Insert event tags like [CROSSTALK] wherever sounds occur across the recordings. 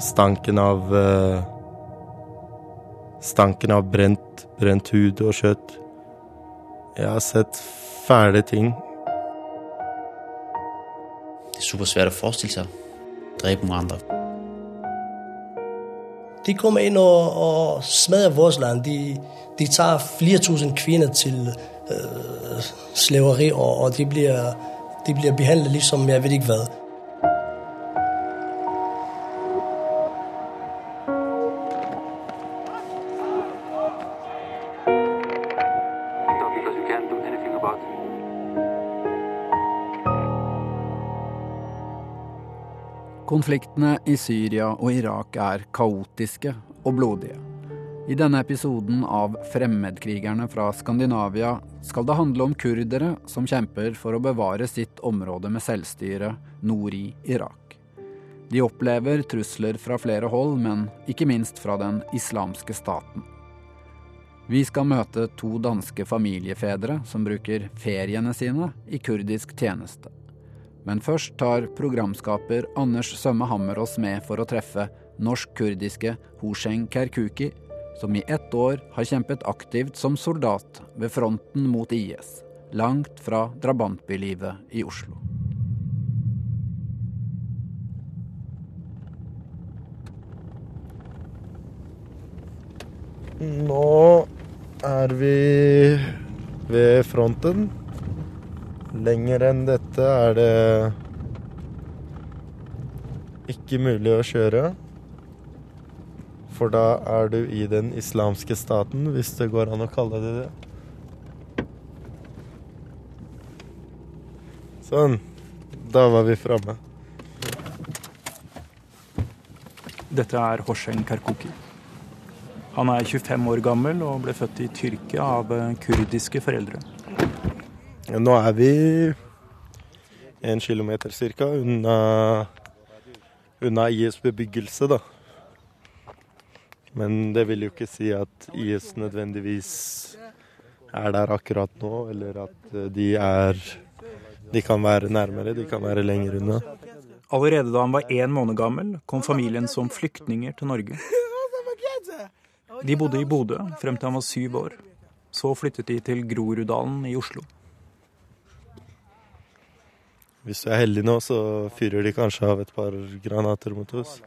Stanken av uh, Stanken av brent, brent hud og kjøtt. Jeg har sett fæle ting. Det er super svært å forestille seg. Drepe noen andre. De kommer inn og, og smadrer vårt land. De, de tar 4000 kvinner til slaveri, og, og de, blir, de blir behandlet liksom jeg vet ikke hva. Konfliktene i Syria og Irak er kaotiske og blodige. I denne episoden av Fremmedkrigerne fra Skandinavia skal det handle om kurdere som kjemper for å bevare sitt område med selvstyre nord i Irak. De opplever trusler fra flere hold, men ikke minst fra den islamske staten. Vi skal møte to danske familiefedre som bruker feriene sine i kurdisk tjeneste. Men først tar programskaper Anders Sømme Hammer oss med for å treffe norsk-kurdiske Hosheng Kerkuki, som i ett år har kjempet aktivt som soldat ved fronten mot IS, langt fra drabantbylivet i Oslo. Nå er vi ved fronten. Lenger enn dette er det ikke mulig å kjøre. For da er du i den islamske staten, hvis det går an å kalle det det. Sånn. Da var vi framme. Dette er Hoshen Karkoki. Han er 25 år gammel og ble født i Tyrkia av kurdiske foreldre. Nå er vi en kilometer cirka unna, unna IS bebyggelse, da. Men det vil jo ikke si at IS nødvendigvis er der akkurat nå, eller at de er De kan være nærmere, de kan være lenger unna. Allerede da han var én måned gammel, kom familien som flyktninger til Norge. De bodde i Bodø frem til han var syv år. Så flyttet de til Groruddalen i Oslo. Hvis du er heldig nå, så fyrer de kanskje av et par granater mot oss.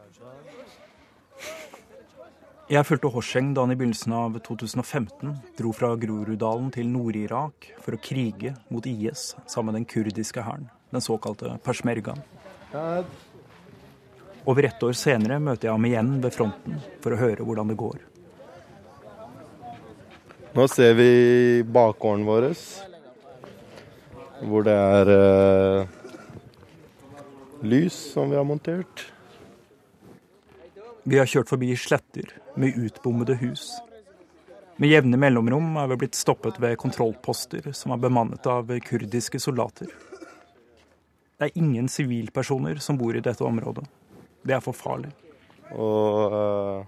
Jeg fulgte Hosheng da han i begynnelsen av 2015 dro fra Groruddalen til Nord-Irak for å krige mot IS sammen med den kurdiske hæren, den såkalte peshmergaen. Over ett år senere møter jeg ham igjen ved fronten for å høre hvordan det går. Nå ser vi bakgården vår, hvor det er uh, lys som vi har montert. Vi har kjørt forbi sletter med utbommede hus. Med jevne mellomrom er vi blitt stoppet ved kontrollposter som er bemannet av kurdiske soldater. Det er ingen sivilpersoner som bor i dette området. Det er for farlig. Og uh,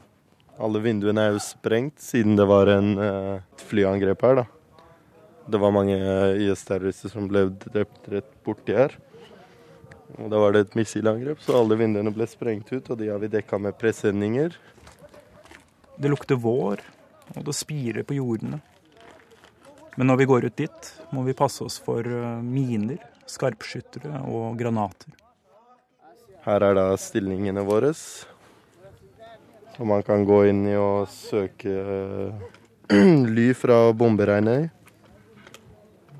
alle vinduene er jo sprengt siden det var en uh, flyangrep her, da. Det var mange IS-terrorister som ble drept rett borti her. Og Da var det et missilangrep, så alle vinduene ble sprengt ut, og de har vi dekka med presenninger. Det lukter vår, og det spirer på jordene. Men når vi går ut dit, må vi passe oss for eh, miner, skarpskyttere og granater. Her er da stillingene våre. Og man kan gå inn i og søke [CLEARS THROAT] ly fra bomberegnet i.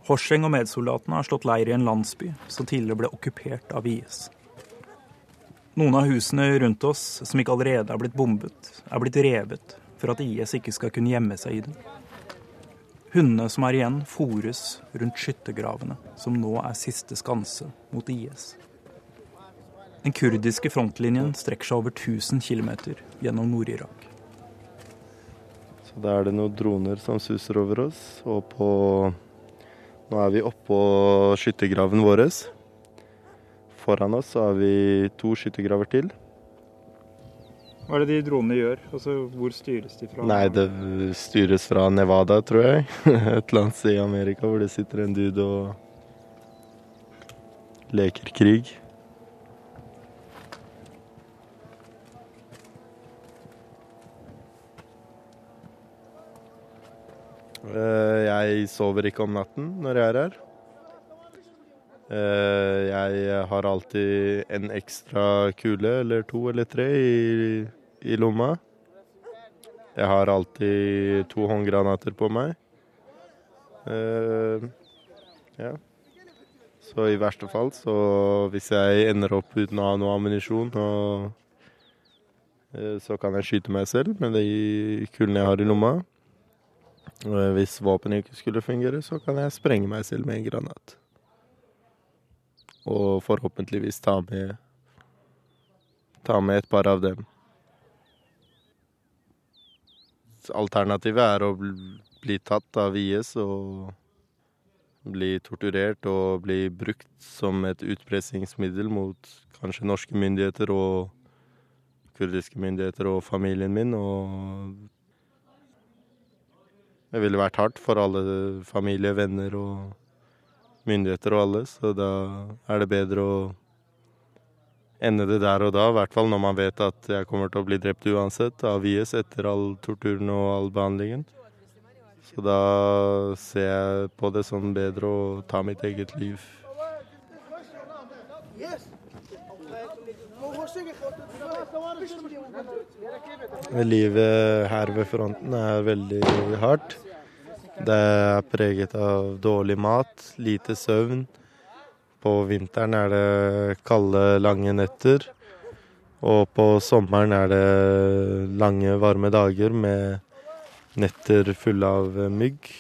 Horseng og medsoldatene har slått leir i en landsby som tidligere ble okkupert av IS. Noen av husene rundt oss som ikke allerede er blitt bombet, er blitt revet for at IS ikke skal kunne gjemme seg i dem. Hundene som er igjen, fòres rundt skyttergravene, som nå er siste skanse mot IS. Den kurdiske frontlinjen strekker seg over 1000 km gjennom Nord-Irak. Så Da er det noen droner som suser over oss, og på nå er vi oppå skyttergraven vår. Foran oss har vi to skyttergraver til. Hva er det de dronene gjør? Altså, Hvor styres de fra? Nei, det styres fra Nevada, tror jeg. [LAUGHS] Et eller annet sted i Amerika hvor det sitter en dude og leker krig. Eh, jeg sover ikke om natten når jeg er her. Eh, jeg har alltid en ekstra kule eller to eller tre i, i lomma. Jeg har alltid to håndgranater på meg. Uh, ja. Så i verste fall, så hvis jeg ender opp uten å ha noe ammunisjon, så kan jeg skyte meg selv med de kulene jeg har i lomma. Hvis våpenet ikke skulle fungere, så kan jeg sprenge meg selv med en granat. Og forhåpentligvis ta med ta med et par av dem. Alternativet er å bli tatt av IS og bli torturert og bli brukt som et utpressingsmiddel mot kanskje norske myndigheter og kurdiske myndigheter og familien min. Og det ville vært hardt for alle familie, venner og myndigheter og alle, så da er det bedre å ende det der og da, i hvert fall når man vet at jeg kommer til å bli drept uansett av IS etter all torturen og all behandlingen. Så da ser jeg på det som bedre å ta mitt eget liv. Livet her ved fronten er veldig hardt. Det er preget av dårlig mat, lite søvn. På vinteren er det kalde, lange netter. Og på sommeren er det lange, varme dager med netter fulle av mygg.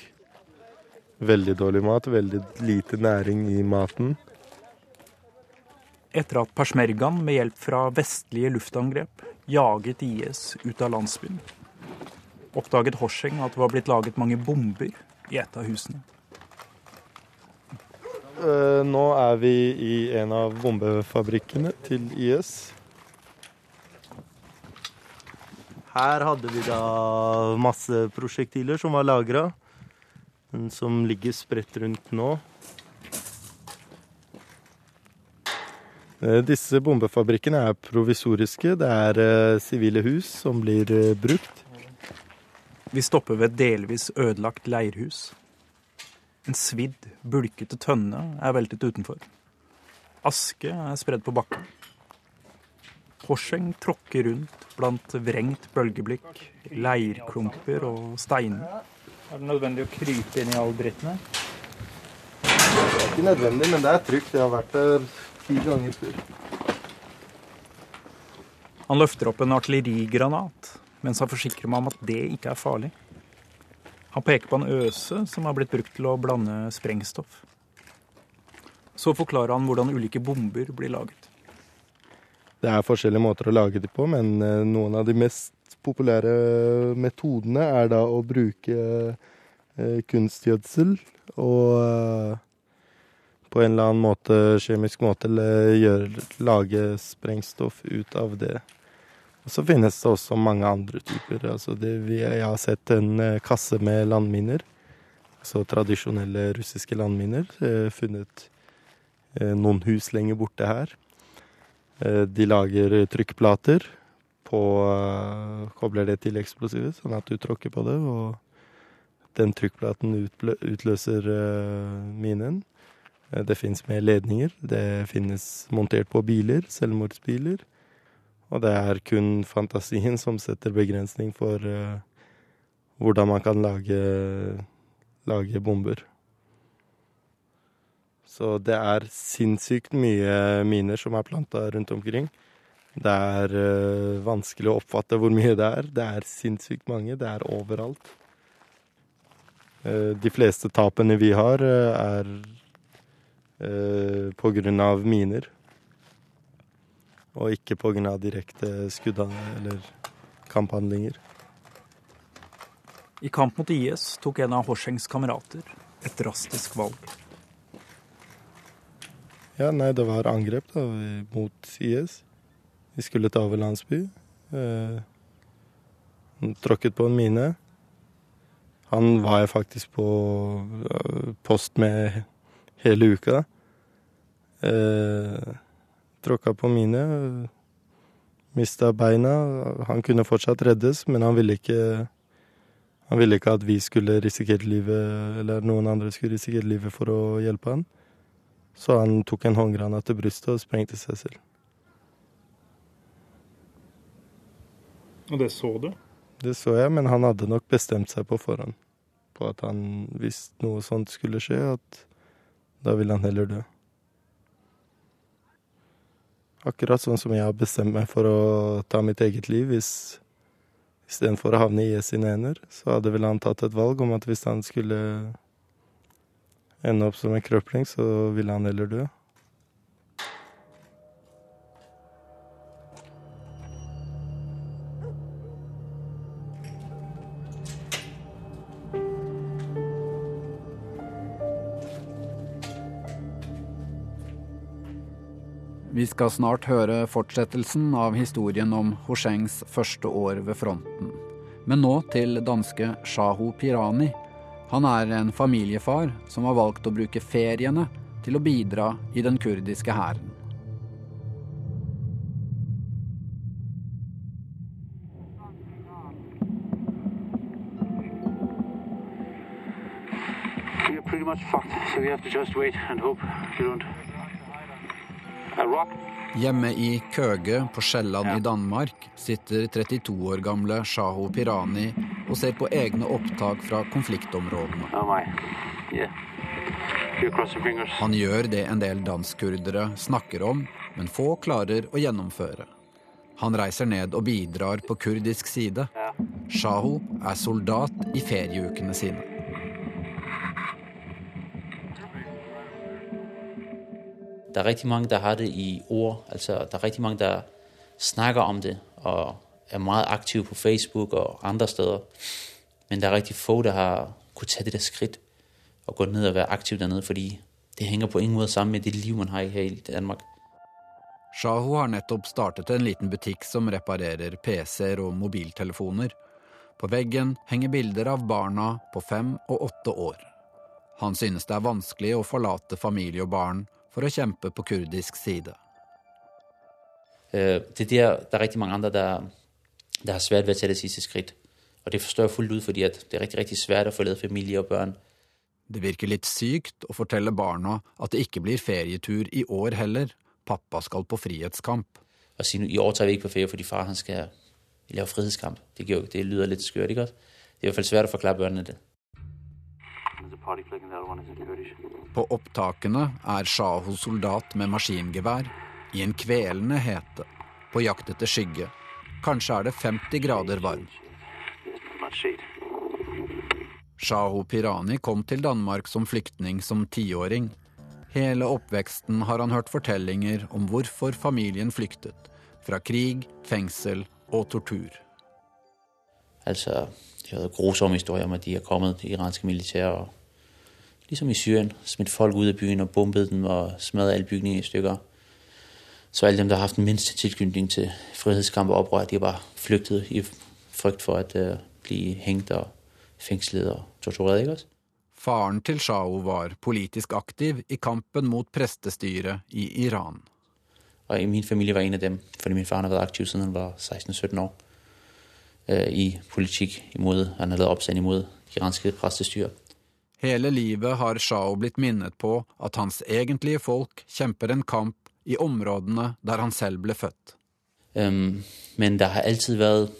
Veldig dårlig mat, veldig lite næring i maten etter at persmergaen med hjelp fra vestlige luftangrep jaget IS ut av landsbyen. Oppdaget Horseng at det var blitt laget mange bomber i et av husene. Eh, nå er vi i en av bombefabrikkene til IS. Her hadde vi da masse prosjektiler som var lagra, som ligger spredt rundt nå. Eh, disse bombefabrikkene er provisoriske. Det er eh, sivile hus som blir brukt. Vi stopper ved et delvis ødelagt leirhus. En svidd, bulkete tønne er veltet utenfor. Aske er spredd på bakken. Horseng tråkker rundt blant vrengt bølgeblikk, leirklumper og steiner. Er det nødvendig å krype inn i all dritten her? Det er ikke nødvendig, men det er trygt. Jeg har vært der ti ganger før. Han løfter opp en artillerigranat mens han forsikrer meg om at det ikke er farlig. Han peker på en øse som har blitt brukt til å blande sprengstoff. Så forklarer han hvordan ulike bomber blir laget. Det er forskjellige måter å lage dem på, men eh, noen av de mest populære metodene er da å bruke eh, kunstgjødsel og eh, på en eller annen måte, kjemisk måte, lage sprengstoff ut av det. Og så finnes det også mange andre typer. Altså det, jeg har sett en eh, kasse med landminer. Altså tradisjonelle russiske landminer. Eh, funnet eh, noen hus lenger borte her. De lager trykkplater på Kobler det til eksplosivet, sånn at du tråkker på det, og den trykkplaten utløser minen. Det finnes med ledninger. Det finnes montert på biler, selvmordsbiler. Og det er kun fantasien som setter begrensning for uh, hvordan man kan lage, lage bomber. Så det er sinnssykt mye miner som er planta rundt omkring. Det er uh, vanskelig å oppfatte hvor mye det er. Det er sinnssykt mange. Det er overalt. Uh, de fleste tapene vi har, er på grunn av miner. Og ikke pga. direkte skudd eller kamphandlinger. I kamp mot IS tok en av Horsengs kamerater et drastisk valg. Ja, nei, det var angrep da, mot IS. Vi skulle ta over landsby. Eh, tråkket på en mine. Han var jeg faktisk på eh, post med hele uka. Eh, tråkka på mine. Mista beina. Han kunne fortsatt reddes, men han ville ikke Han ville ikke at vi skulle risikert livet, eller noen andre skulle risikere livet for å hjelpe han. Så han tok en håndgranat til brystet og sprengte seg selv. Og det så du? Det så jeg, men han hadde nok bestemt seg på forhånd. På at han, hvis noe sånt skulle skje, at da ville han heller dø. Akkurat sånn som jeg har bestemt meg for å ta mitt eget liv. Hvis Istedenfor å havne i IS sine hender, så hadde vel han tatt et valg om at hvis han skulle ende opp som en krøpling, så ville han heller dø. Vi skal snart høre fortsettelsen av historien om Hoshengs første år ved fronten. Men nå til danske Shaho Pirani. Han er en familiefar som har valgt å bruke feriene til å bidra i den kurdiske hæren. Pretty much fucked, so we have to just wait and hope we don't. Hjemme i Køge på Sjælland i Danmark sitter 32 år gamle Shaho Pirani og ser på egne opptak fra konfliktområdene. Han gjør det en del danskkurdere snakker om, men få klarer å gjennomføre. Han reiser ned og bidrar på kurdisk side. Shaho er soldat i ferieukene sine. Der er rigtig mange, der har det i ord. Altså, der er rigtig mange, der snakker om det og er meget aktive på Facebook og andre steder. Men der er rigtig få, der har kunne tage det der skridt og gå ned og være aktiv dernede, fordi det hænger på ingen måde sammen med det liv, man har her i Danmark. Shahu har nettopp startet en liten butikk som reparerer PC-er og mobiltelefoner. På veggen henger bilder av barna på fem og åtte år. Han synes det er vanskelig å forlate familie og barn for å kjempe på kurdisk side. Øh, det er der, der er riktig mange andre, der, der har svært ved å ta det siste skritt. Og det forstår jeg fullt ut, fordi det er riktig, riktig svært å forlate familie og børn. Det virker litt sykt å fortelle barna at det ikke blir ferietur i år heller. Pappa skal på frihetskamp. Og si, i år tar vi ikke på ferie, fordi far han skal lave frihetskamp. Det, det lyder litt skørt, ikke? Det er i hvert fall svært å forklare børnene det. På opptakene er Shaho soldat med maskingevær i en kvelende hete, på jakt etter skygge. Kanskje er det 50 grader varmt. There's. Shaho Pirani kom til Danmark som flyktning som tiåring. Hele oppveksten har han hørt fortellinger om hvorfor familien flyktet. Fra krig, fengsel og tortur. Altså, det er grusomme historier om, at de har kommet, det iranske militær, og ligesom i Syrien, smidt folk ud af byen og bombet dem og smadret alle bygninger i stykker. Så alle dem, der har haft den mindste tilknytning til frihedskamp og oprør, de har bare flygtet i frygt for at uh, blive hængt og fængslet og tortureret, ikke også? Faren til Shao var politisk aktiv i kampen mot prestestyret i Iran. Og i min familie var en af dem, fordi min far har været aktiv siden han var 16-17 år øh, i politik imod, han har lavet opstand imod det iranske præstestyre. Hele livet har Shao blitt minnet på at hans egentlige folk kjemper en kamp i områdene der han selv ble født. Um, men det har alltid vært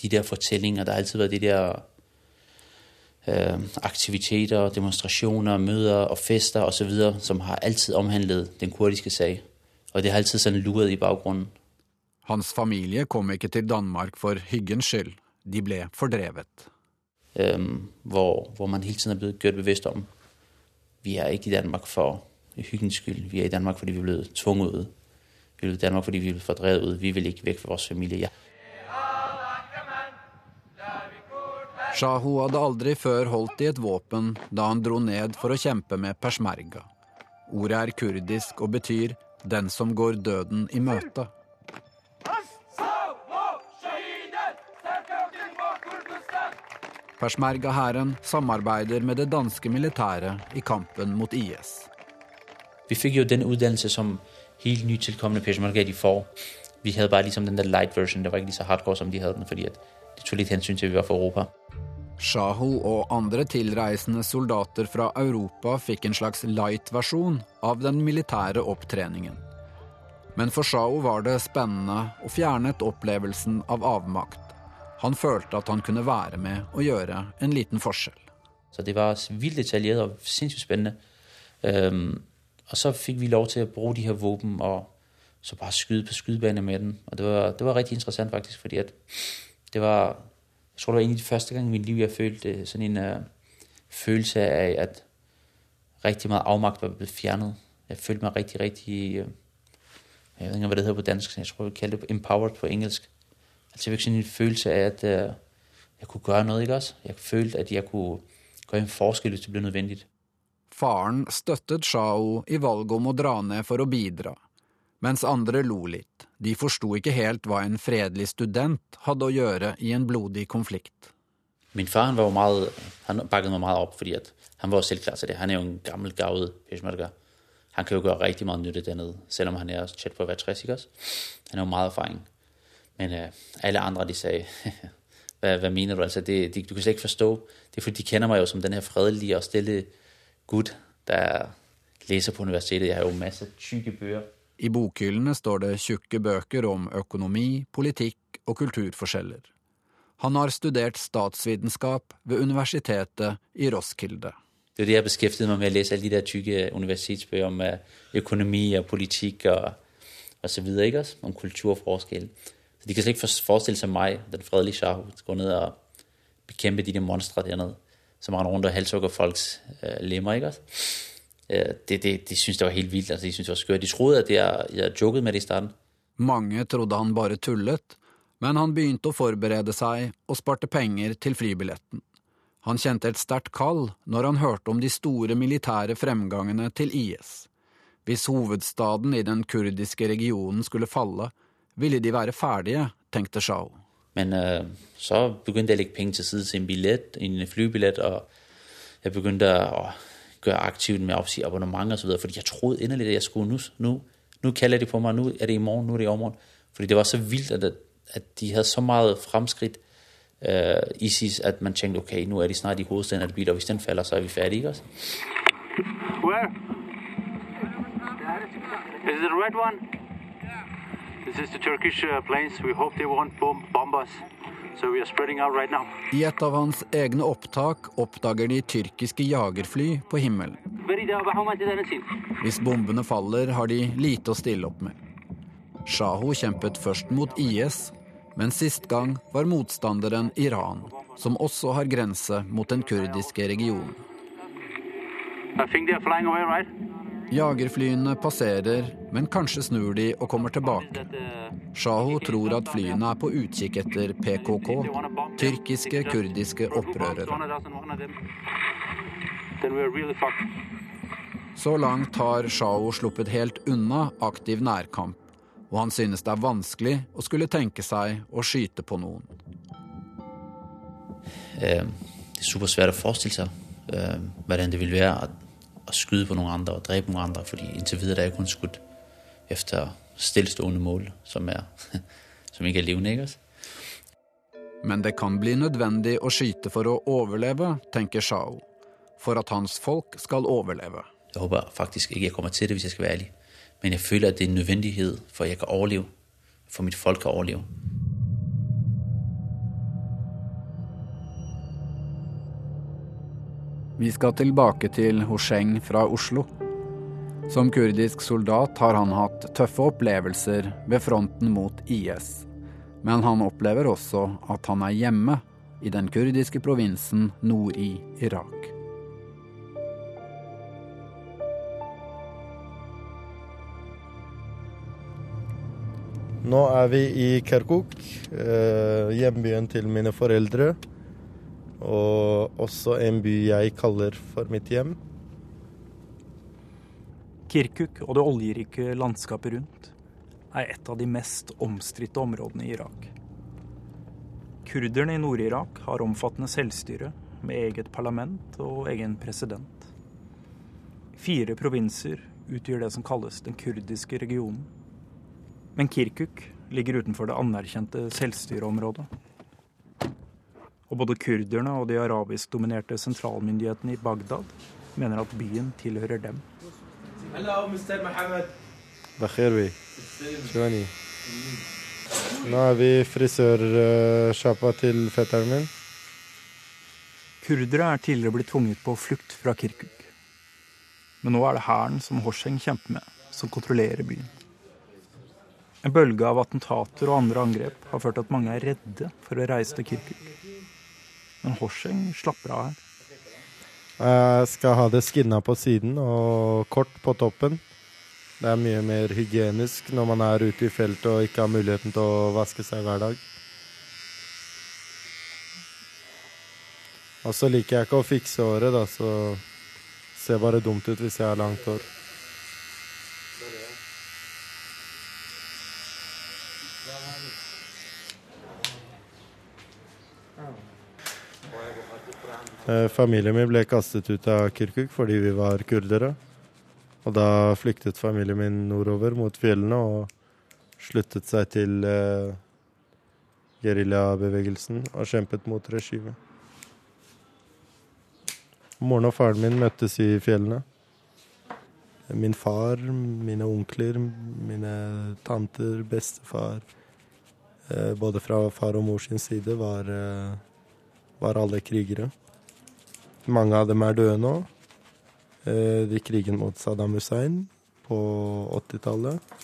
de der fortellinger, det har alltid vært de der uh, aktiviteter, demonstrasjoner, møter og fester osv., som har alltid omhandlet den kurdiske sag. Og det har alltid sånn luret i bakgrunnen. Hans familie kom ikke til Danmark for hyggens skyld. De ble fordrevet. Øhm, hvor, hvor man hele tiden er blevet gjort bevidst om, vi er ikke i Danmark for hyggens skyld. Vi er i Danmark, fordi vi blevet tvunget ud. Vi er i Danmark, fordi vi blevet fordrevet ud. Vi vil ikke væk fra vores familie. Ja. Shahu hadde aldri før holdt i et våpen da han dro ned for å kjempe med persmerga. Ordet er kurdisk og betyr 'den som går døden i møte'. Persmerga-hæren samarbeider med det danske militæret i kampen mot IS. Vi fikk jo den utdannelse som helt nytilkommende peshmerga de får. Vi hadde bare liksom den der light version. Det var ikke så hardcore som de hadde den, fordi at de tok litt hensyn til vi var fra Europa. Shahu og andre tilreisende soldater fra Europa fikk en slags light-versjon av den militære opptreningen. Men for Shao var det spennende og fjernet opplevelsen av avmakt. Han følte at han kunne være med og gjøre en liten forskjell. Så det var vildt detaljert og sinnssykt spennende. Um, og så fikk vi lov til å bruke de her våpen og så bare skyde på skydebaner med dem. Og det var, det var rigtig interessant faktisk, fordi at det var, jeg tror det var egentlig første gang i mitt liv, jeg følte sådan en uh, følelse av at rigtig meget afmagt var blevet fjernet. Jeg følte meg rigtig, rigtig, uh, jeg vet ikke, hvad det hedder på dansk, jeg tror, vi kalder det empowered på engelsk. Altså jeg fikk sådan en følelse av at uh, jeg kunne gøre noget, ikke også? Jeg følte, at jeg kunne gøre en forskel, hvis det ble nødvendigt. Faren støttet Shao i valget om å dra ned for å bidra, mens andre lo litt. De forsto ikke helt hva en fredelig student hadde å gjøre i en blodig konflikt. Min far han var jo meget, han bakket meg mye opp, fordi at han var selv klar til det. Han er jo en gammel, gavet peshmerga. Han kan jo gjøre rigtig mye nytte dernede, selv om han er tett på å være 60, ikke? Han har jo mye erfaring. Men uh, alle andre, de sagde, [LAUGHS] hvad, hvad mener du? Altså, det, de, du kan slet ikke forstå. Det er fordi, de kender meg jo som den her fredelige og stille gutt der leser på universitetet. Jeg har jo masse tykke bøker. I bokhyllene står det tjukke bøker om økonomi, politikk og kulturforskjeller. Han har studert statsvitenskap ved universitetet i Roskilde. Det er det jeg beskæftiget meg med, å lese alle de der tykke universitetsbøger om øh, økonomi og politikk og, og så videre, ikke også? Om kulturforskjell. De kan slet ikke forestille seg meg, den fredelige Shahu, gå ned og bekjempe de der monstre dernede som render rundt og halshugger folks øh, lemmer. ikke også? Øh, det, det, de syntes det var helt vildt. Altså, de syntes det var skørt. De trodde at jeg, jeg joket med det i starten. Mange trodde han bare tullet, men han begynte å forberede seg og sparte penger til flybilletten. Han kjente et sterkt kall når han hørte om de store militære fremgangene til IS. Hvis hovedstaden i den kurdiske regionen skulle falle, ville de være ferdige, tenkte Shao. Men øh, så begynte jeg å legge penger til side til en billett, en flybillett, og jeg begynte å gøre aktivt med å si abonnement og så videre, fordi jeg trodde inderlig at jeg skulle nå, nå, nå kaller de på meg, nå er det i morgen, nå er det i overmorgen. Fordi det var så vildt, at, at de hadde så mye fremskritt uh, ISIS, at man tenkte, ok, nå er de snart i hovedstaden af bil, og hvis den faller, så er vi ferdige. også? Where? Is it the red one? So we are spreading out right. I et av hans egne opptak oppdager de tyrkiske jagerfly på himmelen. Hvis bombene faller, har de lite å stille opp med. Shaho kjempet først mot IS, men sist gang var motstanderen Iran, som også har grense mot den kurdiske regionen. I think they're flying away, right? Jagerflyene passerer, men kanskje snur de og kommer tilbake. Shaho tror at flyene er på utkikk etter PKK, tyrkiske kurdiske opprørere. Så langt har Shaho sluppet helt unna aktiv nærkamp, og han synes det er vanskelig å skulle tenke seg å skyte på noen. Eh, det er supersvært å forestille seg eh, hvordan det vil være å, å skyde på noen andre og drepe noen andre, fordi inntil videre er jeg kun skutt efter stillestående mål, som, er, [LAUGHS] som ikke er levende. Ikke? Men det kan bli nødvendig å skyte for å overleve, tenker Shao. For at hans folk skal overleve. Jeg håper faktisk ikke jeg kommer til det, hvis jeg skal være ærlig. Men jeg føler at det er en nødvendighet for at jeg kan overleve. For mitt folk kan overleve. Vi skal tilbake til Hosheng fra Oslo. Som kurdisk soldat har han hatt tøffe opplevelser ved fronten mot IS. Men han opplever også at han er hjemme i den kurdiske provinsen nord i Irak. Nå er vi i Kerkuk, eh, hjembyen til mine foreldre. Og også en by jeg kaller for mitt hjem. Kirkuk og det oljerike landskapet rundt er et av de mest omstridte områdene i Irak. Kurderne i Nord-Irak har omfattende selvstyre med eget parlament og egen president. Fire provinser utgjør det som kalles den kurdiske regionen. Men Kirkuk ligger utenfor det anerkjente selvstyreområdet. Og både kurderne og de arabisk-dominerte sentralmyndighetene i Bagdad mener at byen tilhører dem. Nå er vi frisørsjappa til fetteren min. Kurdere er tidligere blitt tvunget på flukt fra Kirkuk. Men nå er det hæren som Horseng kjemper med, som kontrollerer byen. En bølge av attentater og andre angrep har ført til at mange er redde for å reise til Kirkuk. Men Horseng slapper av her. Jeg skal ha det skinna på siden og kort på toppen. Det er mye mer hygienisk når man er ute i feltet og ikke har muligheten til å vaske seg hver dag. Og så liker jeg ikke å fikse håret, da, så ser bare dumt ut hvis jeg har langt hår. Familien min ble kastet ut av Kirkuk fordi vi var kurdere. Og da flyktet familien min nordover mot fjellene og sluttet seg til eh, geriljabevegelsen og kjempet mot regimet. Moren og faren min møttes i fjellene. Min far, mine onkler, mine tanter, bestefar eh, Både fra far og mors side var, eh, var alle krigere. Mange av dem er døde nå. Eh, de krigen mot Saddam Hussein på 80-tallet.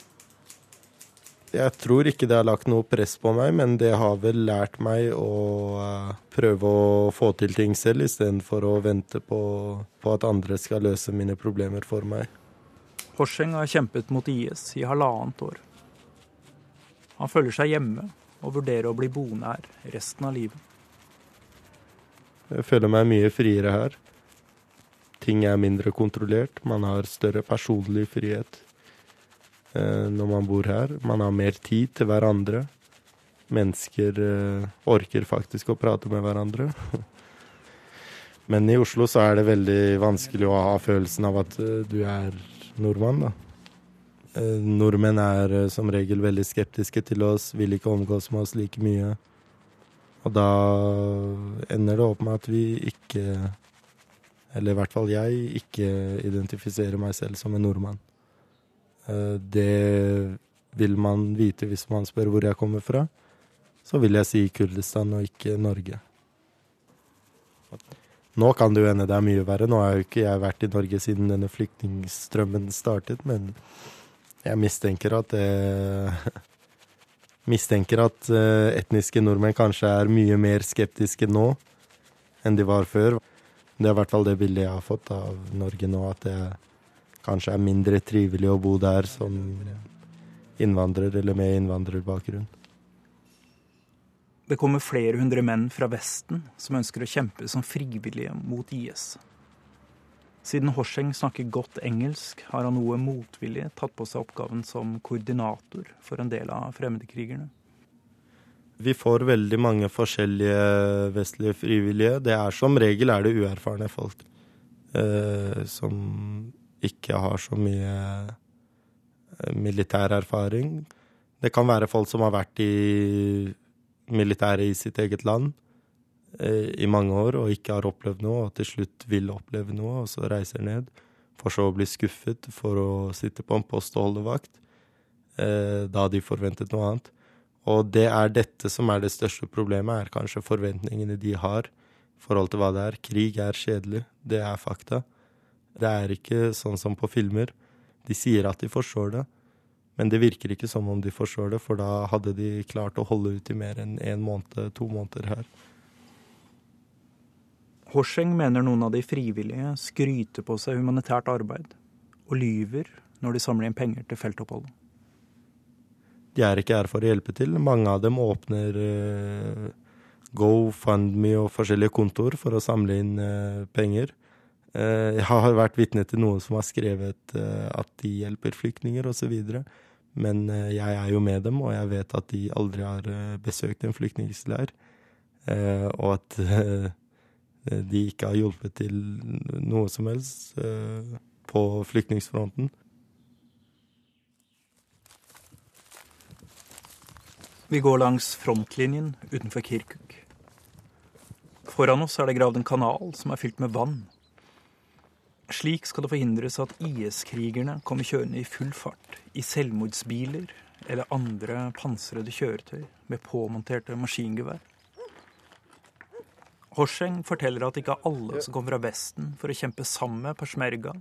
Jeg tror ikke det har lagt noe press på meg, men det har vel lært meg å uh, prøve å få til ting selv, istedenfor å vente på, på, at andre skal løse mine problemer for meg. Horseng har kjempet mot IS i halvannet år. Han føler seg hjemme og vurderer å bli boende her resten av livet. Jeg føler meg mye friere her. Ting er mindre kontrollert. Man har større personlig frihet. Eh, når man bor her. Man har mer tid til hverandre. Mennesker eh, orker faktisk å prate med hverandre. [LAUGHS] Men i Oslo så er det veldig vanskelig å ha følelsen av at eh, du er nordmann, da. Nordmenn er som regel veldig skeptiske til oss, vil ikke omgås med oss like mye. Og da ender det opp med at vi ikke, eller i hvert fall jeg, ikke identifiserer meg selv som en nordmann. Eh, det vil man vite hvis man spør hvor jeg kommer fra. Så vil jeg si Kurdistan og ikke Norge. Nå kan det jo hende det er mye verre. Nå har jo ikke jeg vært i Norge siden denne flyktningstrømmen startet, men jeg mistenker at det [LAUGHS] Mistenker at eh, etniske nordmenn kanskje er mye mer skeptiske nå enn de var før. Det er i hvert fall det bildet jeg har fått av Norge nå, at det kanskje er mindre trivelig å bo der som innvandrer eller med innvandrerbakgrunn. Det kommer flere hundre menn fra Vesten som ønsker å kjempe som frivillige mot IS. Siden Horseng snakker godt engelsk, har han noe motvillig tatt på seg oppgaven som koordinator for en del av fremmedkrigerne. Vi får veldig mange forskjellige vestlige frivillige. Det er Som regel er det uerfarne folk eh, som ikke har så mye eh, militær erfaring. Det kan være folk som har vært i militæret i sitt eget land i mange år og ikke har opplevd noe, og til slutt vil oppleve noe, og så reiser ned. For så å bli skuffet for å sitte på en post og holde vakt, eh, da de forventet noe annet. Og det er dette som er det største problemet, er kanskje forventningene de har i forhold til hva det er. Krig er kjedelig, det er fakta. Det er ikke sånn som på filmer. De sier at de forstår det, men det virker ikke som om de forstår det, for da hadde de klart å holde ut i mer enn én en måned, to måneder her. Horseng mener noen av de frivillige skryter på seg humanitært arbeid, og lyver når de samler inn penger til feltoppholdet. De er ikke her for å hjelpe til. Mange av dem åpner uh, GoFundMe og forskjellige kontoer for å samle inn uh, penger. Uh, jeg har vært vitne til noen som har skrevet at de hjelper flyktninger osv. Men jeg er jo med dem, og jeg vet at de aldri har besøkt en flyktningleir. Og at [LAUGHS] Eh, de ikke har hjulpet til noe som helst eh, på flyktningfronten. Vi går langs frontlinjen utenfor Kirkuk. Foran oss er det gravd en kanal som er fylt med vann. Slik skal det forhindres at IS-krigerne kommer kjørende i full fart, i selvmordsbiler eller andre pansrede kjøretøy med påmonterte maskingevær. Horseng forteller at ikke alle som kommer fra Vesten for å kjempe sammen med persmerga,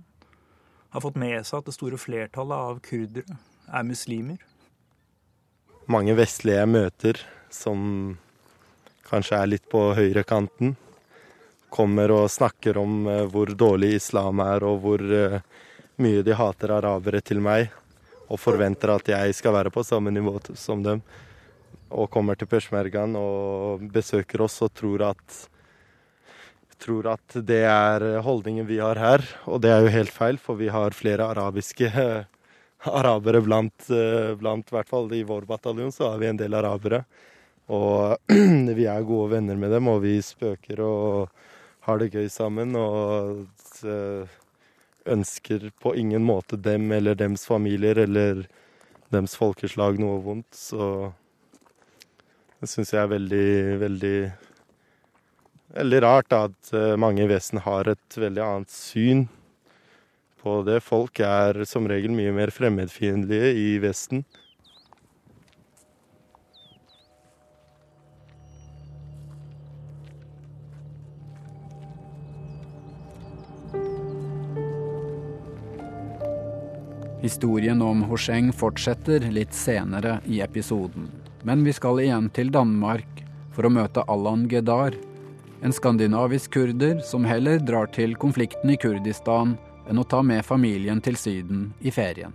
har fått med seg at det store flertallet av kurdere er muslimer. Mange vestlige jeg møter som kanskje er litt på høyrekanten, kommer og snakker om eh, hvor dårlig islam er, og hvor eh, mye de hater arabere til meg, og forventer at jeg skal være på samme nivå som dem. Og kommer til peshmergaen og besøker oss og tror at, tror at det er holdningen vi har her. Og det er jo helt feil, for vi har flere arabiske [LAUGHS] arabere blant, eh, blant hvert fall i vår bataljon, så har vi en del arabere. Og [CLEARS THROAT] vi er gode venner med dem, og vi spøker og har det gøy sammen og eh, ønsker på ingen måte dem eller dems familier eller dems folkeslag noe vondt. Så det syns jeg er veldig, veldig Veldig rart at eh, mange i Vesten har et veldig annet syn på det. Folk er som regel mye mer fremmedfiendtlige i Vesten. Historien om Hosheng fortsetter litt senere i episoden. Men vi skal igjen til Danmark for å møte Allan Gedar, en skandinavisk kurder som heller drar til konflikten i Kurdistan enn å ta med familien til Syden i ferien.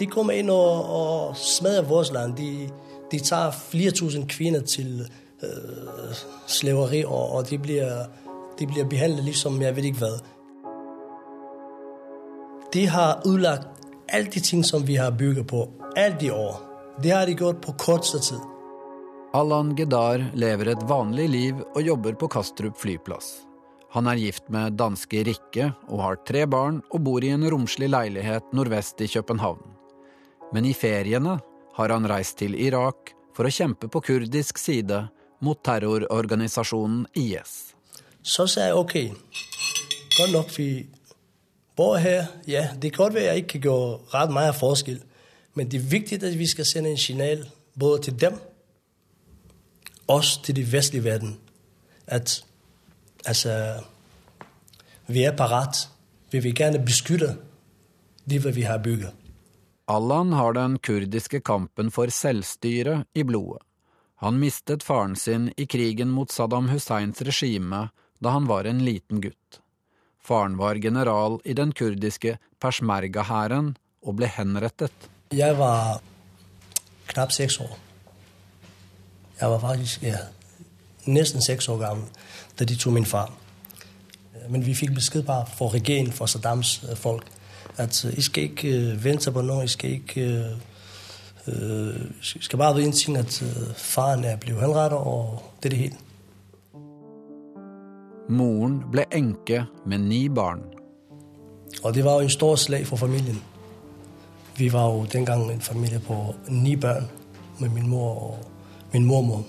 De kommer inn og, og smadrer vårt land. De, de tar flere tusen kvinner til øh, slaveri, og, og de blir de blir behandlet liksom jeg vet ikke hva. De har ødelagt alle de ting som vi har bygget på alle de år. Det har de gjort på korteste tid. Allan Gedar lever et vanlig liv og jobber på Kastrup flyplass. Han er gift med danske Rikke og har tre barn og bor i en romslig leilighet nordvest i København. Men i feriene har han reist til Irak for å kjempe på kurdisk side mot terrororganisasjonen IS. Så sa jeg ok, godt nok vi bor her. Ja, det kan godt være jeg ikke kan rett mye forskjell. Men det er viktig at vi skal sende en signal både til dem, også til den vestlige verden, at altså, vi er parat. Vi vil gerne beskytte det vi har bygget. Allan har den kurdiske kampen for selvstyre i blodet. Han mistet faren sin i krigen mot Saddam Husseins regime da han var en liten gutt. Faren var general i den kurdiske persmerga-hæren og ble henrettet. Jeg var knapt seks år. Jeg var faktisk ja, nesten seks år gammel da de tok min far. Men vi fikk beskjed bare for regjeringen, for Saddams øh, folk, at I skal ikke øh, vente på noe. I skal ikke uh, skal bare vite en ting, at faren er blitt henrettet, og det er det hele. Moren ble enke med ni barn. Og det var jo en stor slag for familien. Vi var jo den gang en familie på ni barn med min mor og min mormor.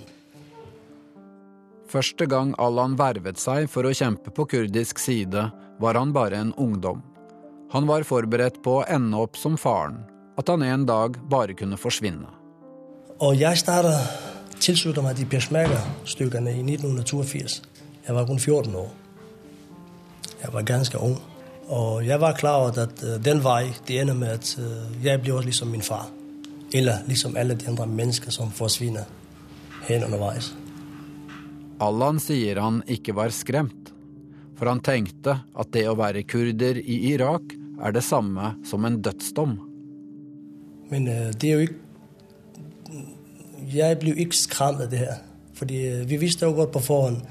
Første gang Allan vervet seg for å kjempe på kurdisk side, var han bare en ungdom. Han var forberedt på å ende opp som faren, at han en dag bare kunne forsvinne. Og jeg startet tilsluttet meg de peshmerga-stykkene i 1982. Jeg var kun 14 år. Jeg var ganske ung. Og jeg var klar over at uh, den vei det ender med at uh, jeg blir liksom min far. Eller liksom alle de andre mennesker som forsvinner hen underveis. Allan sier han ikke var skremt, for han tenkte at det å være kurder i Irak er det samme som en dødsdom. Men uh, det er jo ikke Jeg blir ikke skremt av det her. Fordi vi visste jo godt på forhånd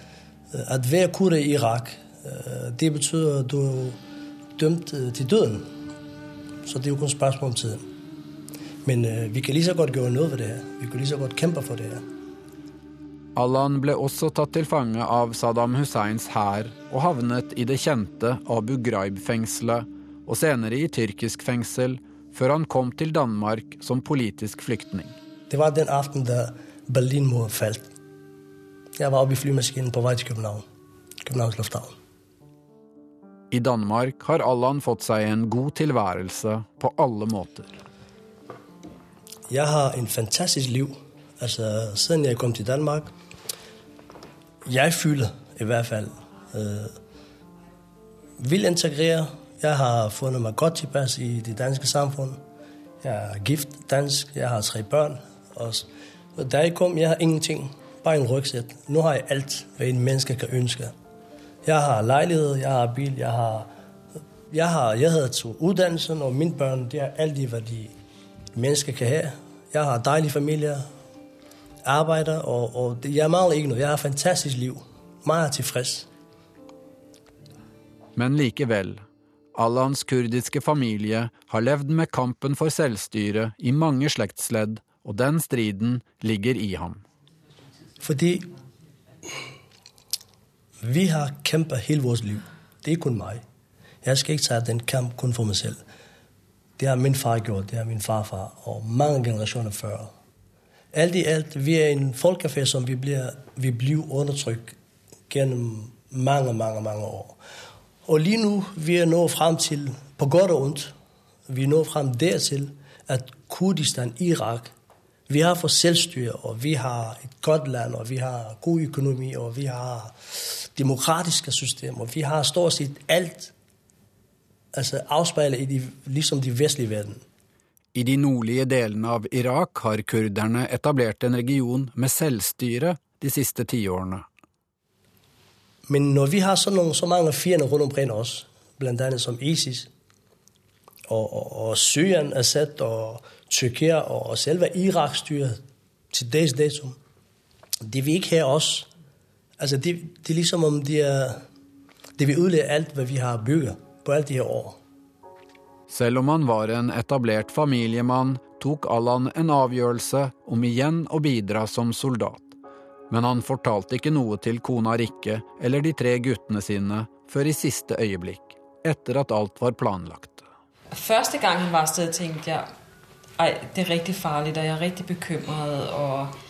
at hver kurder i Irak, øh, det betyr at du dømt øh, til døden. Så det er jo kun spørsmål om tiden. Men øh, vi kan lige så godt gjøre noe for det her. Vi kan lige så godt kjempe for det her. Allan ble også tatt til fange av Saddam Husseins hær og havnet i det kjente Abu Ghraib-fengselet og senere i tyrkisk fengsel, før han kom til Danmark som politisk flyktning. Det var den aften da Berlinmuren falt. Jeg var oppe i flymaskinen på vei til København. Københavns lufthavn. I Danmark har Allan fått seg en god tilværelse på alle måter. Jeg har en fantastisk liv. Altså, siden jeg kom til Danmark. Jeg føler i hvert fall øh, vil integrere. Jeg har funnet meg godt tilpass i det danske samfunn. Jeg er gift dansk, jeg har tre barn. Da jeg kom, jeg har ingenting, bare en rygsæk. Nå har jeg alt, hva en menneske kan ønske. Jeg har leilighet, jeg har bil, jeg har Jeg, har, jeg havde to uddannelsen, og mine børn, det er alt det, hvad de mennesker kan have. Jeg har dejlige familier, arbejder, og, og jeg mangler ikke noget. Jeg har et fantastisk liv. Meget tilfreds. Men likevel, Allans kurdiske familie har levd med kampen for selvstyre i mange slektsledd, og den striden ligger i ham. Fordi vi har kjempet hele vårt liv. Det er kun meg. Jeg skal ikke ta den kamp kun for meg selv. Det har min far gjort, det har min farfar og mange generasjoner før. Alt i alt, vi er en folkefærd som vi blir, vi blir undertrykt gjennom mange, mange, mange år. Og lige nå vi er nået frem til, på godt og ondt, vi er nået frem dertil, at Kurdistan, Irak, vi har fått selvstyre, og vi har et godt land, og vi har god økonomi, og vi har demokratiske systemer, vi har stort sett alt altså avspeilet i de, liksom de vestlige verden. I de nordlige delene av Irak har kurderne etablert en region med selvstyre de siste tiårene. Men når vi har så, nogle, så mange fiender rundt omkring oss, annet som ISIS, og, og, og Syrien, Assad og Tyrkia og, og selve Irak-styret til dags dato de vil ikke ha oss. Altså, det, det er liksom om de, er, de vil ødelægge alt, hva vi har bygget på alle de her år. Selv om han var en etablert familiemann, tok Allan en avgjørelse om igjen å bidra som soldat. Men han fortalte ikke noe til kona Rikke eller de tre guttene sine før i siste øyeblikk, etter at alt var planlagt. Første gang han var sted, tenkte jeg Ej, det er riktig farlig, og jeg er riktig bekymret. Og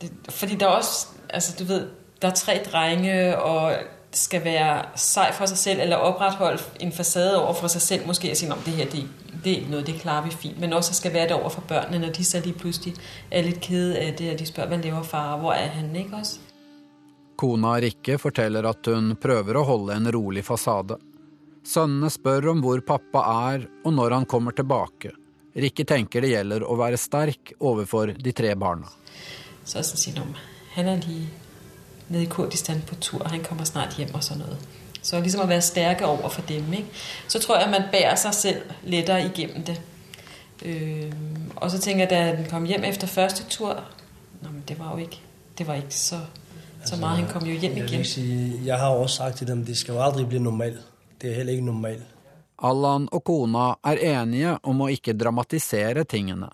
det, fordi det er også Altså, du ved, der er tre drenge, og skal være sej for seg selv, eller opretholde en fasade over for seg selv, måske og sige, om det her, det, det er ikke noget, det klarer vi fint, men også skal være det over for børnene, når de så lige pludselig er litt kede av det, og de spør, hva lever far, hvor er han, ikke også? Kona Rikke forteller at hun prøver å holde en rolig fasade. Sønnene spør om hvor pappa er og når han kommer tilbake. Rikke tenker det gjelder å være sterk overfor de tre barna. Så sier de, han er lige nede i Kurdistan på tur, og han kommer snart hjem og sådan noget. Så ligesom at være stærke over for dem. Ikke? Så tror jeg, at man bærer sig selv lettere igennem det. Øh, og så tænker jeg, da han kom hjem efter første tur, Nå, men det var jo ikke, det var ikke så, så meget. Han kom jo hjem Jeg, igen. sige, jeg har også sagt til dem, det skal jo aldri bli normalt. Det er heller ikke normalt. Allan og kona er enige om å ikke dramatisere tingene.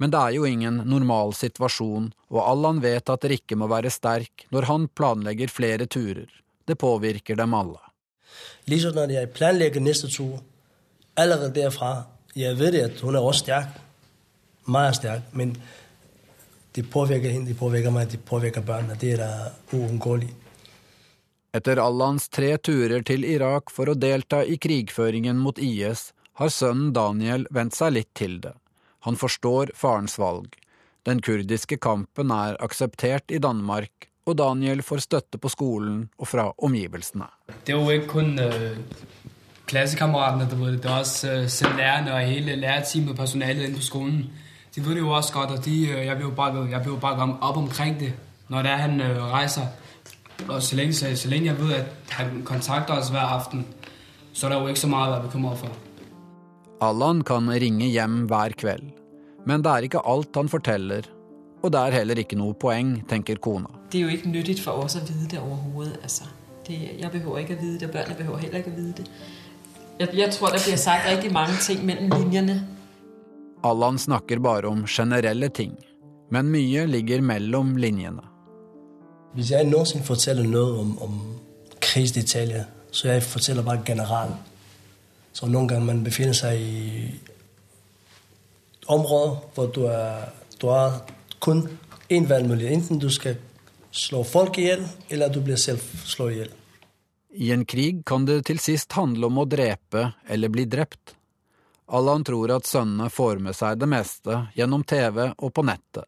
Men det er jo ingen normal situasjon, og Allan vet at Rikke må være sterk når han planlegger flere turer. Det påvirker dem alle. Ligesom når jeg planlegger neste tur, allerede derfra, jeg vet at hun er også sterk, Meget sterk, men det påvirker henne, det påvirker meg, det påvirker børnene. Det er uunngåelig. Etter Allans tre turer til Irak for å delta i krigføringen mot IS, har sønnen Daniel vent seg litt til det. Han forstår farens valg. Den kurdiske kampen er akseptert i Danmark, og Daniel får støtte på skolen og fra omgivelsene. Det jo ikke kun øh, klassekammeratene, det. Er også øh, selv lærerne og hele lærerteamet og personalet inne på skolen. De ved det jo også godt, og de, øh, jeg blir jo bakket, jeg bliver jo bakket op omkring det, når det er, han reiser. Og så lenge, så, længe jeg vet at han kontakter oss hver aften, så er det jo ikke så mye å være bekymret for. Allan kan ringe hjem hver kveld, men det er ikke alt han forteller, og det er heller ikke noe poeng, tenker kona. Det er jo ikke nyttig for oss å vite det overhovedet. Altså, det, jeg behøver ikke å vite det, og børnene behøver heller ikke å vite det. Jeg, jeg tror, det blir sagt rigtig mange ting mellom linjerne. Allan snakker bare om generelle ting, men mye ligger mellom linjene. Hvis jeg noensinne forteller noe om, om krigsdetaljer, så jeg forteller bare generelt. Så noen ganger man befinner seg i områder hvor du, er, du har kun én valgmulighet. Enten du skal slå folk i hjel, eller du blir selv slått i hjel. I en krig kan det til sist handle om å drepe eller bli drept. Allan tror at sønnene får med seg det meste gjennom TV og på nettet.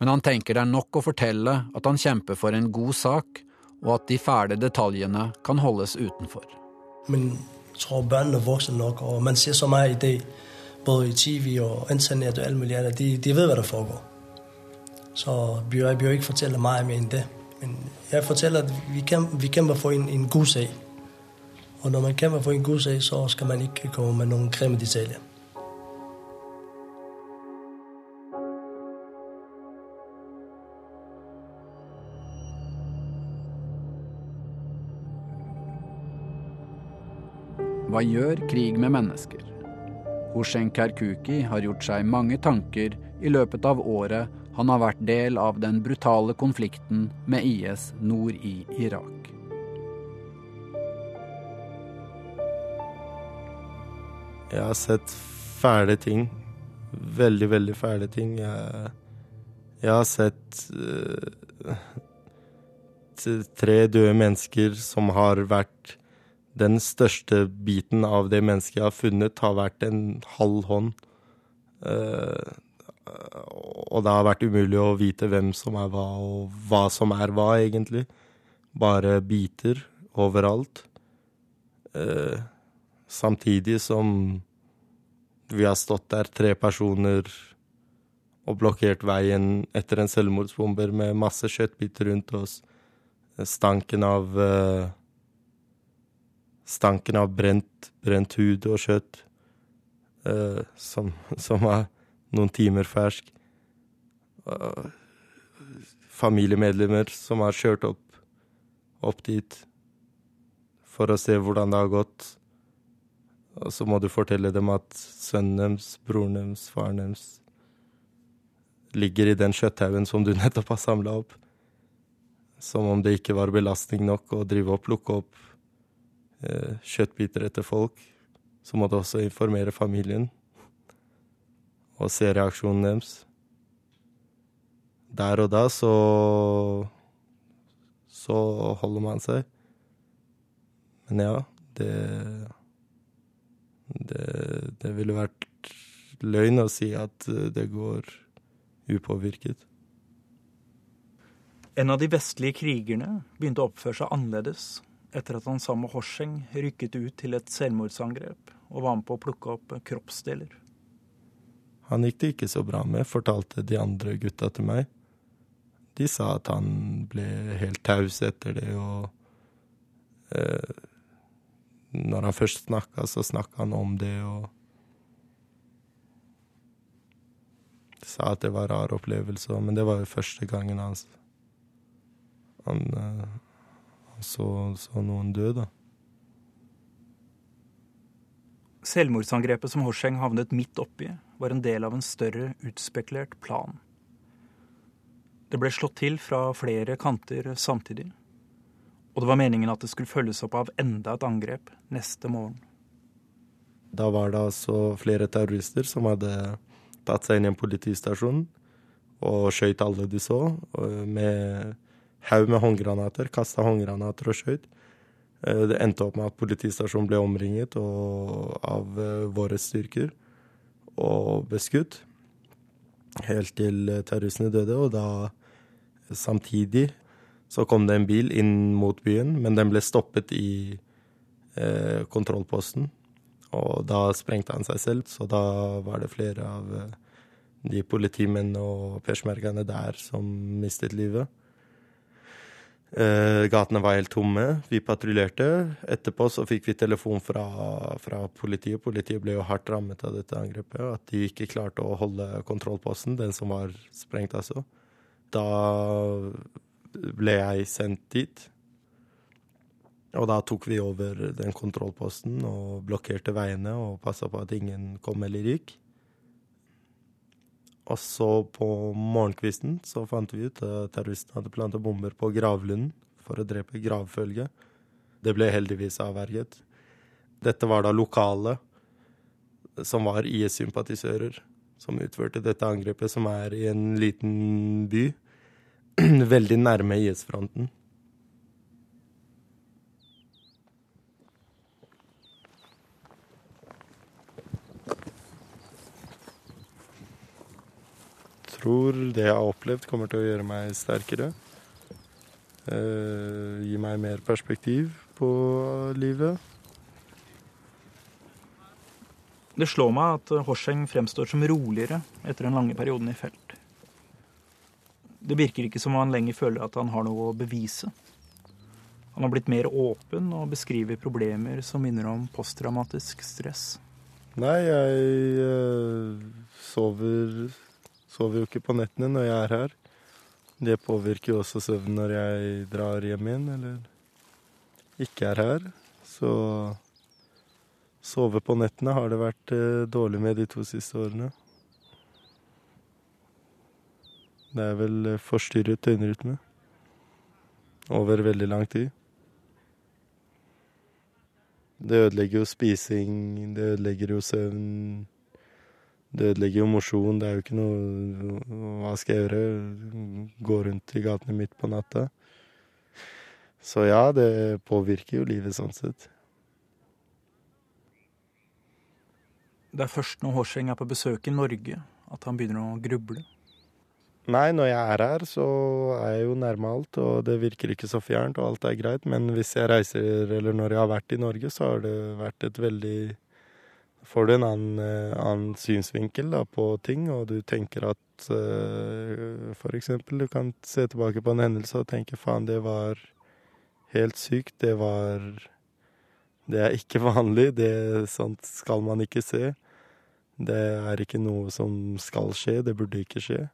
Men han tenker det er nok å fortelle at han kjemper for en god sak, og at de fæle detaljene kan holdes utenfor. Men jeg tror børnene er voksne nok, og man ser så mye i det, både i TV og internett og alt mulig annet. De, de vet hva det foregår. Så jeg bør ikke fortelle meg mer enn det. Men jeg fortæller, at vi, kæmper, vi kæmper for en, en god sag. Og når man kæmper for en god sag, så skal man ikke komme med noen grimme detaljer. Hva gjør krig med mennesker? Hoshen Kerkuki har gjort seg mange tanker i løpet av året han har vært del av den brutale konflikten med IS nord i Irak. Jeg har sett fæle ting. Veldig, veldig fæle ting. Jeg, jeg har sett uh, tre døde mennesker som har vært Den største biten av det mennesket jeg har funnet, har vært en halv hånd. Uh, og det har vært umulig å vite hvem som er hva, og hva som er hva, egentlig. Bare biter overalt. Uh, samtidig som vi har stått der, tre personer, og blokkert veien etter en selvmordsbomber med masse kjøttbiter rundt oss. Stanken av uh, Stanken av brent, brent hud og kjøtt uh, som, som, er noen timer fersk. Uh, familiemedlemmer som har kjørt opp, opp dit for å se hvordan det har gått. Og så må du fortelle dem at sønnen deres, broren deres, faren deres ligger i den kjøtthaugen som du nettopp har samla opp. Som om det ikke var belastning nok å drive og plukke opp kjøttbiter etter folk. Så måtte jeg også informere familien og se reaksjonen deres. Der og da så så holder man seg. Men ja, det det, det ville vært løgn å si at det går upåvirket. En av de vestlige krigerne begynte å oppføre seg annerledes etter at han sammen med Horseng rykket ut til et selvmordsangrep og var med på å plukke opp kroppsdeler. Han gikk det ikke så bra med, fortalte de andre gutta til meg. De sa at han ble helt taus etter det, og eh, når han først snakka, så snakka han om det og Sa at det var en rar opplevelse, men det var jo første gangen hans han, eh, så, så, noen døde. Selvmordsangrepet som Horseng havnet midt oppi, var en del av en større, utspekulert plan. Det ble slått til fra flere kanter samtidig. Og det var meningen at det skulle følges opp av enda et angrep neste morgen. Da var det altså flere terrorister som hadde tatt seg inn i en politistasjon og skjøt alle de så, med haug med håndgranater. Kasta håndgranater og skjøt. Eh, det endte opp med at politistasjonen ble omringet av eh, våre styrker og beskutt. Helt til terroristene døde, og da samtidig så kom det en bil inn mot byen, men den ble stoppet i eh, kontrollposten. Og da sprengte han seg selv, så da var det flere av eh, de politimennene og persmerkene der som mistet livet. Eh, gatene var helt tomme. Vi patruljerte. Etterpå så fikk vi telefon fra, fra, politiet. Politiet ble jo hardt rammet av dette angrepet. At de ikke klarte å holde kontrollposten, den som var sprengt, altså. Da ble jeg sendt dit. Og da tok vi over den kontrollposten og blokkerte veiene og passa på at ingen kom eller gikk. Og så på morgenkvisten så fant vi ut at terroristene hadde plantet bomber på gravlunden for å drepe gravfølget. Det ble heldigvis avverget. Dette var da lokale som var IS-sympatisører, som utførte dette angrepet, som er i en liten by. [CLEARS THROAT] Veldig nærme IS-fronten. Tror det jeg har opplevd, kommer til å gjøre meg sterkere. Eh, gi meg mer perspektiv på livet. Det slår meg at Horseng fremstår som roligere etter den lange perioden i felt. Det virker ikke som om han lenger føler at han har noe å bevise. Han har blitt mer åpen og beskriver problemer som minner om posttraumatisk stress. Nei, jeg eh, sover, sover jo ikke på nettene når jeg er her. Det påvirker jo også søvnen når jeg drar hjem igjen eller ikke er her. Så sove på nettene har det vært eh, dårlig med de to siste årene. Det er vel eh, forstyrret døgnrytme over veldig lang tid. Det ødelegger jo spising, det ødelegger jo søvn. Det ødelegger jo mosjonen. Det er jo ikke noe Hva skal jeg gjøre? Gå rundt i gatene midt på natta? Så ja, det påvirker jo livet sånn sett. Det er først når Horseng er på besøk i Norge at han begynner å gruble. Nei, når jeg er her, så er jeg jo nærme alt, og det virker ikke så fjernt, og alt er greit. Men hvis jeg reiser, eller når jeg har vært i Norge, så har det vært et veldig Får du en annen, eh, annen synsvinkel da, på ting, og du tenker at uh, For eksempel, du kan se tilbake på en hendelse og tenke faen, det var helt sykt. Det var Det er ikke [LAUGHS] vanlig. Det Sånt skal man ikke se. Det er ikke noe som skal skje. Det burde ikke skje.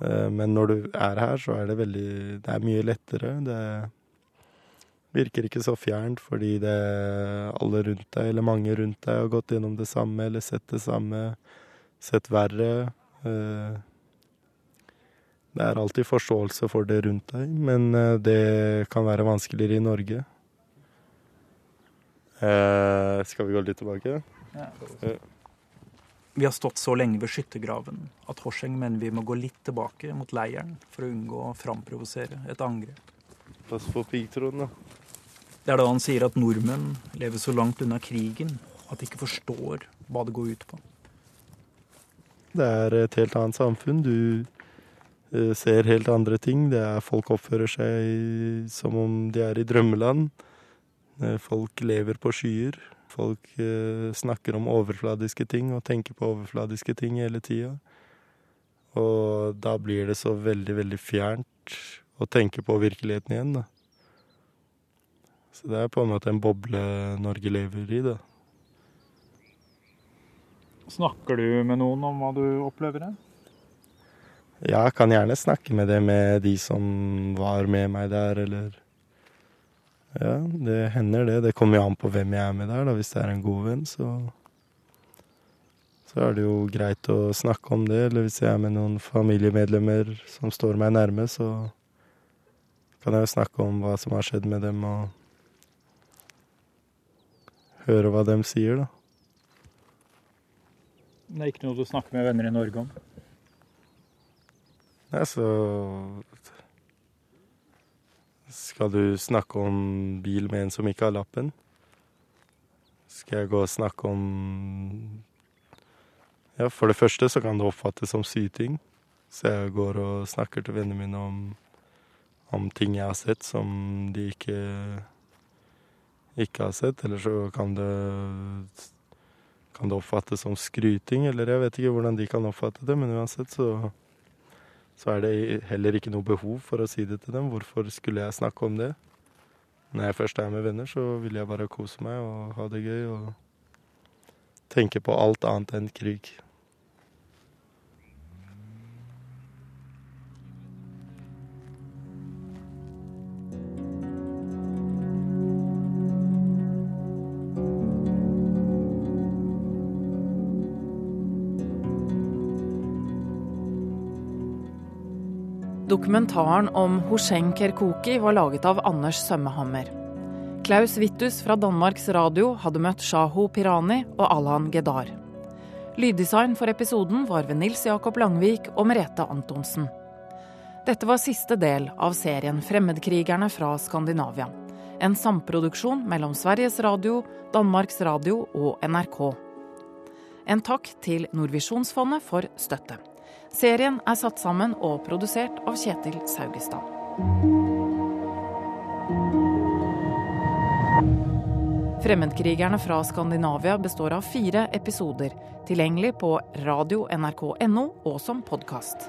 Uh, men når du er her, så er det veldig Det er mye lettere. Det virker ikke så fjernt fordi det alle rundt deg, eller mange rundt deg, har gått gjennom det samme eller sett det samme, sett verre. Eh, det er alltid forståelse for det rundt deg, men eh, det kan være vanskeligere i Norge. Skal vi gå litt tilbake? Ja. Vi har stått så lenge ved skyttergraven at Horseng mener vi må gå litt tilbake mot leiren for å unngå å framprovosere et angrep. Pass på piggtråden, da. Det er da han sier at nordmenn lever så langt unna krigen at de ikke forstår hva det går ut på. Det er et helt annet samfunn. Du eh, ser helt andre ting. Det er Folk oppfører seg som om de er i drømmeland. Eh, folk lever på skyer. Folk eh, snakker om overfladiske ting og tenker på overfladiske ting hele tida. Og da blir det så veldig, veldig fjernt å tenke på virkeligheten igjen, da. Så det er på en måte en boble Norge lever i, da. Snakker du med noen om hva du opplever her? Ja, jeg kan gjerne snakke med det med de som var med meg der, eller ja, det hender det. Det kommer jo an på hvem jeg er med der. da. Hvis det er en god venn, så så er det jo greit å snakke om det. Eller hvis jeg er med noen familiemedlemmer som står meg nærme, så kan jeg jo snakke om hva som har skjedd med dem, og høre hva de sier, da. Det er ikke noe du snakker med venner i Norge om? Nei, så skal du snakke om bil med en som ikke har lappen? Skal jeg gå og snakke om Ja, for det første så kan det oppfattes som syting. Så jeg går og snakker til vennene mine om, om ting jeg har sett som de ikke ikke har sett. Eller så kan det kan det oppfattes som skryting, eller jeg vet ikke hvordan de kan oppfatte det, men uansett så så er det heller ikke noe behov for å si det til dem. Hvorfor skulle jeg snakke om det? Når jeg først er med venner, så vil jeg bare kose meg og ha det gøy og tenke på alt annet enn krig. Dokumentaren om Hoseng Kerkoki var laget av Anders Sømmehammer. Klaus Wittus fra Danmarks Radio hadde møtt Shaho Pirani og Alhan Gedar. Lyddesign for episoden var ved Nils Jakob Langvik og Merete Antonsen. Dette var siste del av serien 'Fremmedkrigerne fra Skandinavia'. En samproduksjon mellom Sveriges Radio, Danmarks Radio og NRK. En takk til Nordvisjonsfondet for støtte. Serien er satt sammen og produsert av Kjetil Saugestad. Fremmedkrigerne fra Skandinavia består av fire episoder, tilgjengelig på radio.nrk.no og som podkast.